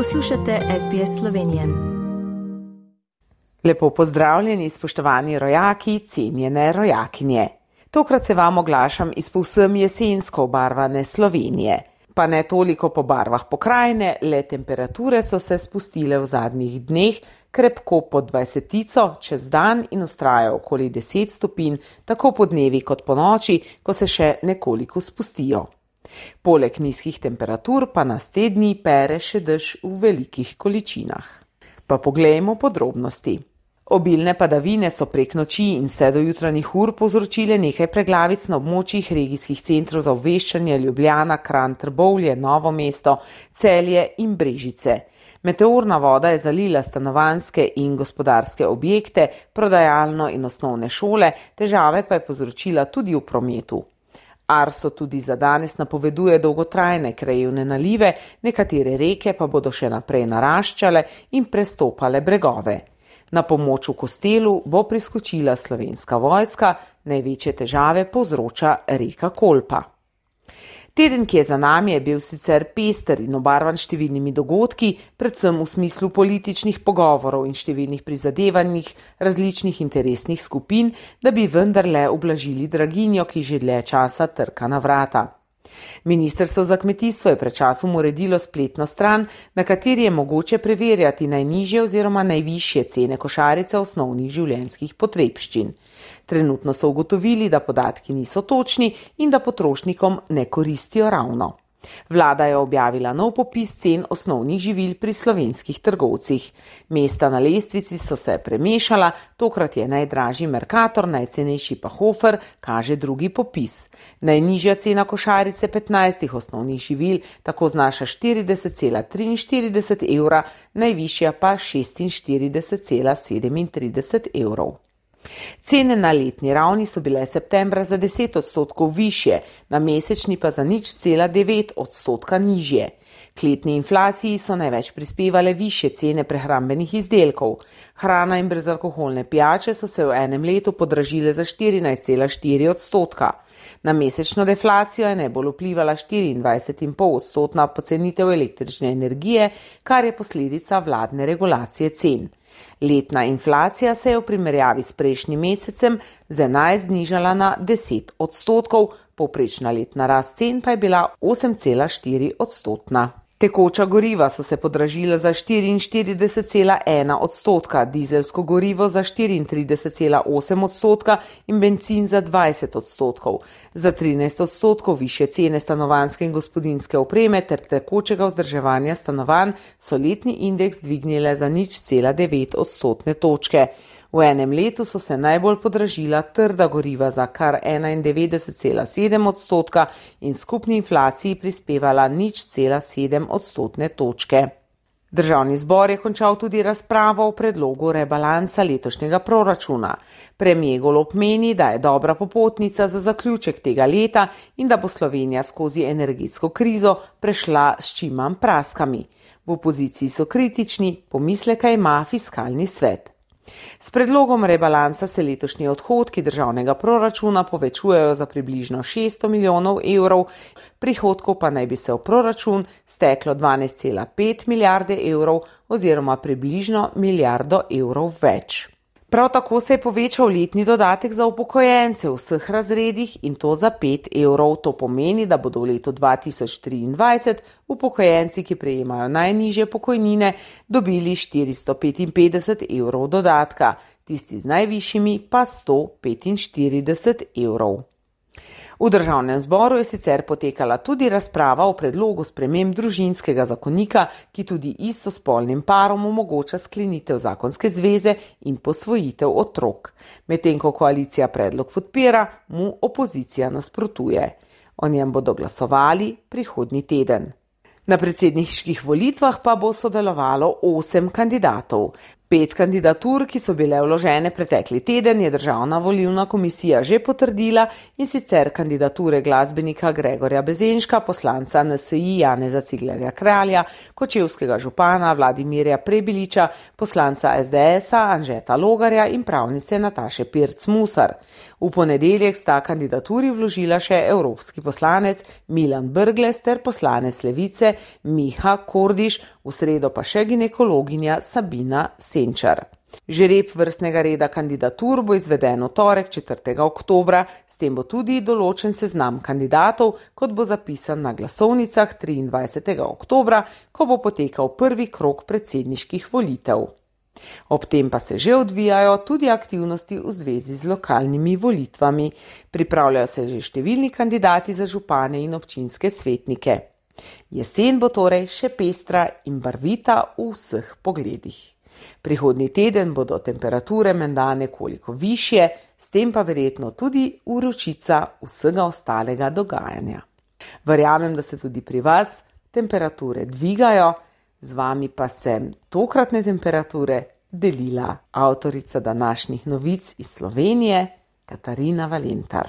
Poslušate SBS Slovenije. Lepo pozdravljeni, spoštovani rojaki, cenjene rojakinje. Tokrat se vam oglašam iz povsem jesensko obarvane Slovenije. Pa ne toliko po barvah pokrajine, le temperature so se spustile v zadnjih dneh krepko pod 20, čez dan in ustrajajo okoli 10 stopinj, tako po dnevi kot po noči, ko se še nekoliko spustijo. Poleg nizkih temperatur pa nas te dni pere še dež v velikih količinah. Pa poglejmo podrobnosti. Obilne padavine so prek noči in vse do jutranjih ur povzročile nekaj preglavic na območjih regijskih centrov za obveščanje Ljubljana, Kran, Trbovlje, Novo mesto, Celje in Brežice. Meteorna voda je zalila stanovanske in gospodarske objekte, prodajalno in osnovne šole, težave pa je povzročila tudi v prometu. Arso tudi za danes napoveduje dolgotrajne krajevne nalive, nekatere reke pa bodo še naprej naraščale in prestopale bregove. Na pomoč v kostelu bo priskočila slovenska vojska, največje težave povzroča reka Kolpa. Teden, ki je za nami, je bil sicer pester in obarvan številnimi dogodki, predvsem v smislu političnih pogovorov in številnih prizadevanjih različnih interesnih skupin, da bi vendarle ublažili draginjo, ki že dlje časa trka na vrata. Ministrstvo za kmetijstvo je pred časom uredilo spletno stran, na kateri je mogoče preverjati najnižje oziroma najvišje cene košarice osnovnih življenjskih potrebščin. Trenutno so ugotovili, da podatki niso točni in da potrošnikom ne koristijo ravno. Vlada je objavila nov popis cen osnovnih živil pri slovenskih trgovcih. Mesta na lestvici so se premešala, tokrat je najdražji Merkator, najcenejši pa Hofer, kaže drugi popis. Najnižja cena košarice 15 osnovnih živil tako znaša 40,43 evra, najvišja pa 46,37 evrov. Cene na letni ravni so bile septembra za 10 odstotkov više, na mesečni pa za nič cela 9 odstotka nižje. K letni inflaciji so največ prispevale više cene prehrambenih izdelkov. Hrana in brezalkoholne pijače so se v enem letu podražile za 14,4 odstotka. Na mesečno deflacijo je najbolj vplivala 24,5 odstotna pocenitev električne energije, kar je posledica vladne regulacije cen. Letna inflacija se je v primerjavi s prejšnjim mesecem z 11 znižala na 10 odstotkov, povprečna letna rast cen pa je bila 8,4 odstotna. Tekoča goriva so se podražila za 44,1 odstotka, dizelsko gorivo za 34,8 odstotka in benzin za 20 odstotkov. Za 13 odstotkov više cene stanovanske in gospodinske opreme ter tekočega vzdrževanja stanovanj so letni indeks dvignile za nič cela 9 odstotne točke. V enem letu so se najbolj podražila trda goriva za kar 91,7 odstotka in skupni inflaciji prispevala nič cela 7 odstotne točke. Državni zbor je končal tudi razpravo o predlogu rebalansa letošnjega proračuna. Premijer Golop meni, da je dobra popotnica za zaključek tega leta in da bo Slovenija skozi energetsko krizo prešla s čimam praskami. V opoziciji so kritični, pomisleka ima fiskalni svet. S predlogom rebalansa se letošnji odhodki državnega proračuna povečujejo za približno 600 milijonov evrov, prihodkov pa naj bi se v proračun steklo 12,5 milijarde evrov oziroma približno milijardo evrov več. Prav tako se je povečal letni dodatek za upokojence v vseh razredih in to za 5 evrov. To pomeni, da bodo v letu 2023 upokojenci, ki prejemajo najnižje pokojnine, dobili 455 evrov dodatka, tisti z najvišjimi pa 145 evrov. V državnem zboru je sicer potekala tudi razprava o predlogu sprememb družinskega zakonika, ki tudi istospolnim parom omogoča sklenitev zakonske zveze in posvojitev otrok. Medtem ko koalicija predlog podpira, mu opozicija nasprotuje. O njem bodo glasovali prihodnji teden. Na predsedniških volitvah pa bo sodelovalo osem kandidatov. Pet kandidatur, ki so bile vložene pretekli teden, je državna volilna komisija že potrdila in sicer kandidature glasbenika Gregorja Bezenška, poslanca NSI Janeza Ciglerja Kralja, kočevskega župana Vladimirja Prebiliča, poslanca SDS-a Anžeta Logarja in pravnice Nataše Pirc Musar. V ponedeljek sta kandidaturi vložila še evropski poslanec Milan Brgles ter poslanec Levice Miha Kordiš, v sredo pa še ginekologinja Sabina Senčar. Žereb vrstnega reda kandidatur bo izveden v torek 4. oktobra, s tem bo tudi določen seznam kandidatov, kot bo zapisan na glasovnicah 23. oktobra, ko bo potekal prvi krok predsedniških volitev. Ob tem pa se že odvijajo tudi aktivnosti v zvezi z lokalnimi volitvami. Pripravljajo se že številni kandidati za župane in občinske svetnike. Jesen bo torej še pestra in barvita v vseh pogledih. Prihodni teden bodo temperature menda nekoliko više, s tem pa verjetno tudi uročica vsega ostalega dogajanja. Verjamem, da se tudi pri vas temperature dvigajo, z vami pa sem tokratne temperature delila avtorica današnjih novic iz Slovenije, Katarina Valentar.